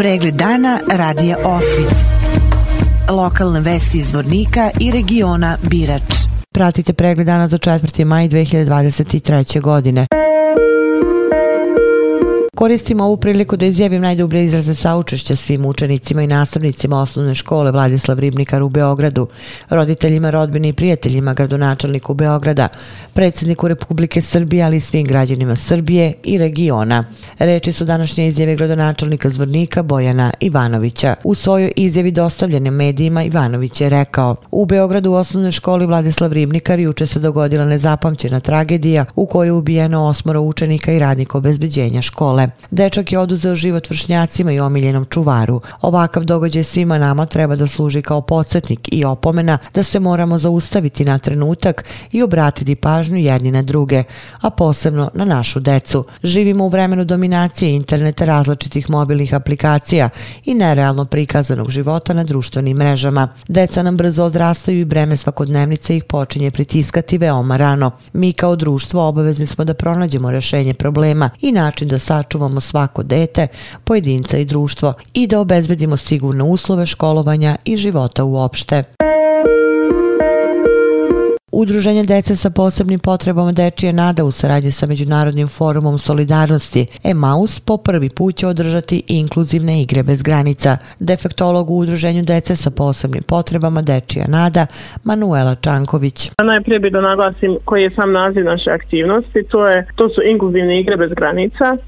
Pregled dana radija Osvit. Lokalne vesti iz Vornika i regiona Birač. Pratite pregled dana za 4. maj 2023. godine. Koristim ovu priliku da izjavim najdublje izraze saučešća svim učenicima i nastavnicima osnovne škole Vladislav Ribnikar u Beogradu, roditeljima, rodbini i prijateljima gradonačelniku Beograda, predsjedniku Republike Srbije, ali i svim građanima Srbije i regiona. Reči su današnje izjave gradonačelnika Zvornika Bojana Ivanovića. U svojoj izjavi dostavljene medijima Ivanović je rekao U Beogradu u osnovnoj školi Vladislav Ribnikar juče se dogodila nezapamćena tragedija u kojoj je ubijeno osmoro učenika i radnika obezbeđenja škole. Dečak je oduzeo život vršnjacima i omiljenom čuvaru. Ovakav događaj svima nama treba da služi kao podsjetnik i opomena da se moramo zaustaviti na trenutak i obratiti pažnju jedni na druge, a posebno na našu decu. Živimo u vremenu dominacije interneta različitih mobilnih aplikacija i nerealno prikazanog života na društvenim mrežama. Deca nam brzo odrastaju i breme svakodnevnice ih počinje pritiskati veoma rano. Mi kao društvo obavezni smo da pronađemo rešenje problema i način da sačuvamo sačuvamo svako dete, pojedinca i društvo i da obezbedimo sigurne uslove školovanja i života uopšte. Udruženje dece sa posebnim potrebama Dečije Nada u saradnji sa Međunarodnim forumom solidarnosti EMAUS po prvi put će održati inkluzivne igre bez granica. Defektolog u Udruženju dece sa posebnim potrebama Dečija Nada Manuela Čanković. Najprije bih da naglasim koji je sam naziv naše aktivnosti. To, je, to su inkluzivne igre bez granica. E,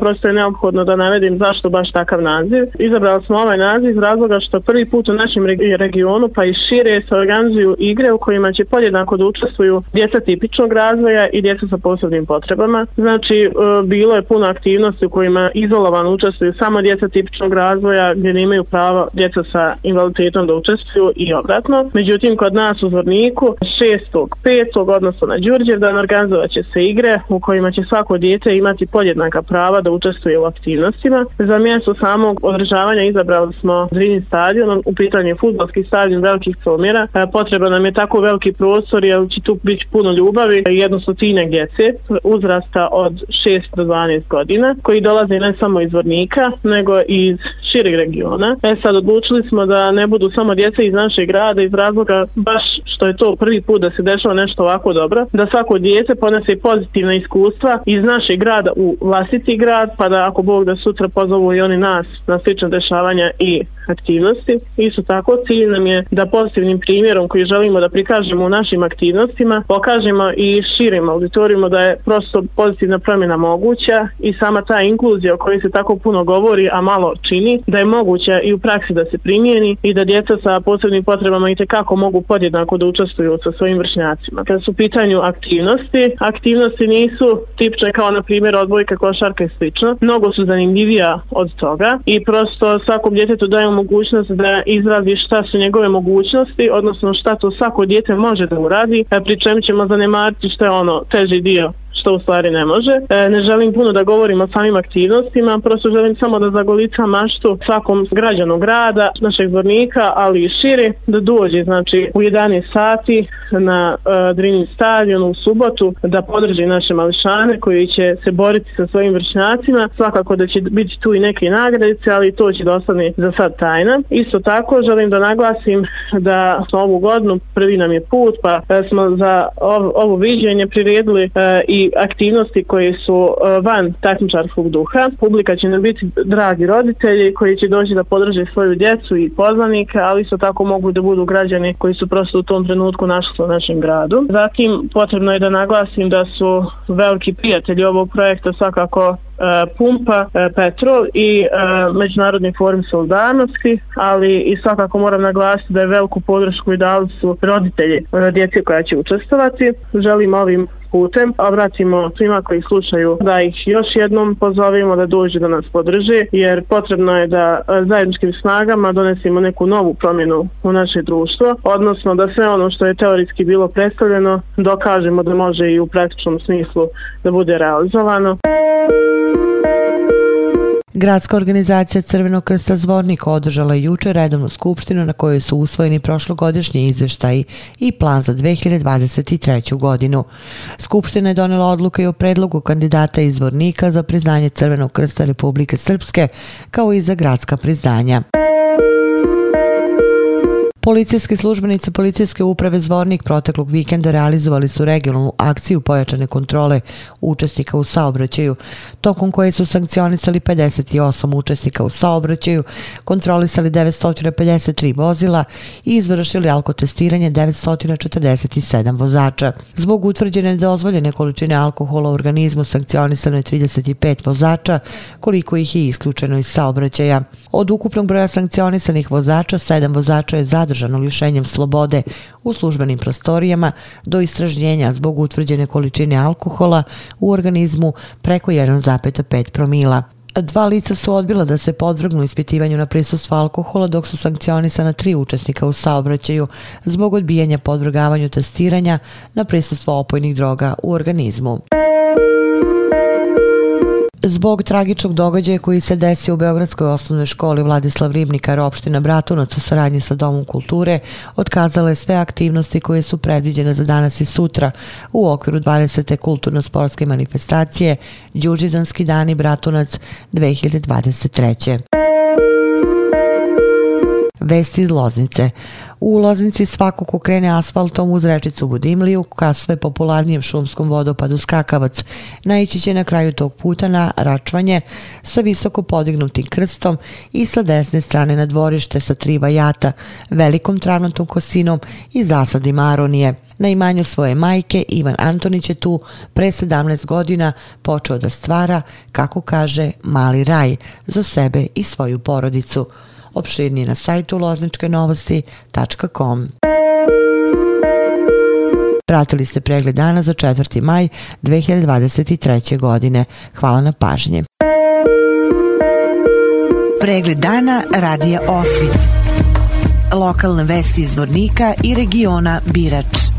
prosto je neophodno da navedim zašto baš takav naziv. Izabrali smo ovaj naziv iz razloga što prvi put u našem regionu pa i šire se organizuju igre u kojima će podjednako da učestvuju djeca tipičnog razvoja i djeca sa posebnim potrebama. Znači, e, bilo je puno aktivnosti u kojima izolovano učestvuju samo djeca tipičnog razvoja gdje ne imaju pravo djeca sa invaliditetom da učestvuju i obratno. Međutim, kod nas u Zvorniku 6.5. odnosno na Đurđevdan organizovat će se igre u kojima će svako djete imati podjednaka prava da učestvuje u aktivnostima. Za mjesto samog održavanja izabrali smo Zrini stadion, u pitanju futbalski stadion velikih promjera. E, Potreba nam je tako veliki prostor jer će tu biti puno ljubavi i jedno stotinjak djece uzrasta od 6 do 12 godina koji dolaze ne samo iz Vornika nego i iz šireg regiona. E sad odlučili smo da ne budu samo djeca iz našeg grada iz razloga baš što je to prvi put da se dešava nešto ovako dobro, da svako djece ponese pozitivna iskustva iz našeg grada u vlastiti grad pa da ako Bog da sutra pozovu i oni nas na slične dešavanja i aktivnosti. Isto tako cilj nam je da pozitivnim primjerom koji želimo da prikažemo u našim aktivnostima pokažemo i širimo auditorijima da je prosto pozitivna promjena moguća i sama ta inkluzija o kojoj se tako puno govori, a malo čini, da je moguća i u praksi da se primijeni i da djeca sa posebnim potrebama i kako mogu podjednako da učestvuju sa svojim vršnjacima. Kad su u pitanju aktivnosti, aktivnosti nisu tipične kao na primjer odbojka, košarka i slično. Mnogo su zanimljivija od toga i prosto svakom djetetu dajemo mogućnost da izrazi šta su njegove mogućnosti, odnosno šta to svako djete može da uradi, pri čem ćemo zanemariti što je ono teži dio što u stvari ne može. E, ne želim puno da govorim o samim aktivnostima, prosto želim samo da zagolica maštu svakom građanu grada, našeg zbornika, ali i šire, da dođe znači, u 11 sati na e, Drini stadion u subotu, da podrži naše mališane koji će se boriti sa svojim vršnjacima. Svakako da će biti tu i neke nagradice, ali to će da ostane za sad tajna. Isto tako želim da naglasim da smo ovu godinu, prvi nam je put, pa e, smo za ovo, ovo viđenje priredili e, i aktivnosti koje su e, van takmičarskog duha. Publika će nam biti dragi roditelji koji će doći da podrže svoju djecu i poznanike, ali isto tako mogu da budu građani koji su prosto u tom trenutku našli u našem gradu. Zatim potrebno je da naglasim da su veliki prijatelji ovog projekta svakako E, pumpa e, petrol i e, Međunarodni forum solidarnosti, ali i svakako moram naglasiti da je veliku podršku i dali su roditelji djece koja će učestovati. Želim ovim putem obratimo svima koji slušaju da ih još jednom pozovimo da dođe da nas podrže jer potrebno je da zajedničkim snagama donesimo neku novu promjenu u naše društvo odnosno da sve ono što je teorijski bilo predstavljeno dokažemo da može i u praktičnom smislu da bude realizovano. Gradska organizacija Crvenog krsta Zvornik održala je juče redovnu skupštinu na kojoj su usvojeni prošlogodišnji izveštaji i plan za 2023. godinu. Skupština je donela odluke i o predlogu kandidata izvornika za priznanje Crvenog krsta Republike Srpske kao i za gradska priznanja. Policijski službenici Policijske uprave Zvornik proteklog vikenda realizovali su regionalnu akciju pojačane kontrole učesnika u saobraćaju, tokom koje su sankcionisali 58 učesnika u saobraćaju, kontrolisali 953 vozila i izvršili alkotestiranje 947 vozača. Zbog utvrđene dozvoljene količine alkohola u organizmu sankcionisano je 35 vozača, koliko ih je isključeno iz saobraćaja. Od ukupnog broja sankcionisanih vozača, 7 vozača je zadržano zadržano lišenjem slobode u službenim prostorijama do istražnjenja zbog utvrđene količine alkohola u organizmu preko 1,5 promila. Dva lica su odbila da se podvrgnu ispitivanju na prisustvo alkohola dok su sankcionisana tri učesnika u saobraćaju zbog odbijanja podvrgavanju testiranja na prisustvo opojnih droga u organizmu. Zbog tragičnog događaja koji se desio u Beogradskoj osnovnoj školi Vladislav Ribnikar opština Bratunac u saradnji sa Domom kulture otkazale sve aktivnosti koje su predviđene za danas i sutra u okviru 20. kulturno-sportske manifestacije Đuđidanski dani Bratunac 2023. Vesti iz Loznice. U Loznici svako ko krene asfaltom uz rečicu Budimliju ka sve popularnijem šumskom vodopadu Skakavac naići će na kraju tog puta na račvanje sa visoko podignutim krstom i sa desne strane na dvorište sa tri vajata, velikom travnatom kosinom i zasadima aronije. Na imanju svoje majke Ivan Antonić je tu pre 17 godina počeo da stvara, kako kaže, mali raj za sebe i svoju porodicu opširnije na sajtu lozničkenovosti.com. Pratili ste pregled dana za 4. maj 2023. godine. Hvala na pažnji. Pregled dana radija Osvit. Lokalne vesti iz Vornika i regiona Birač.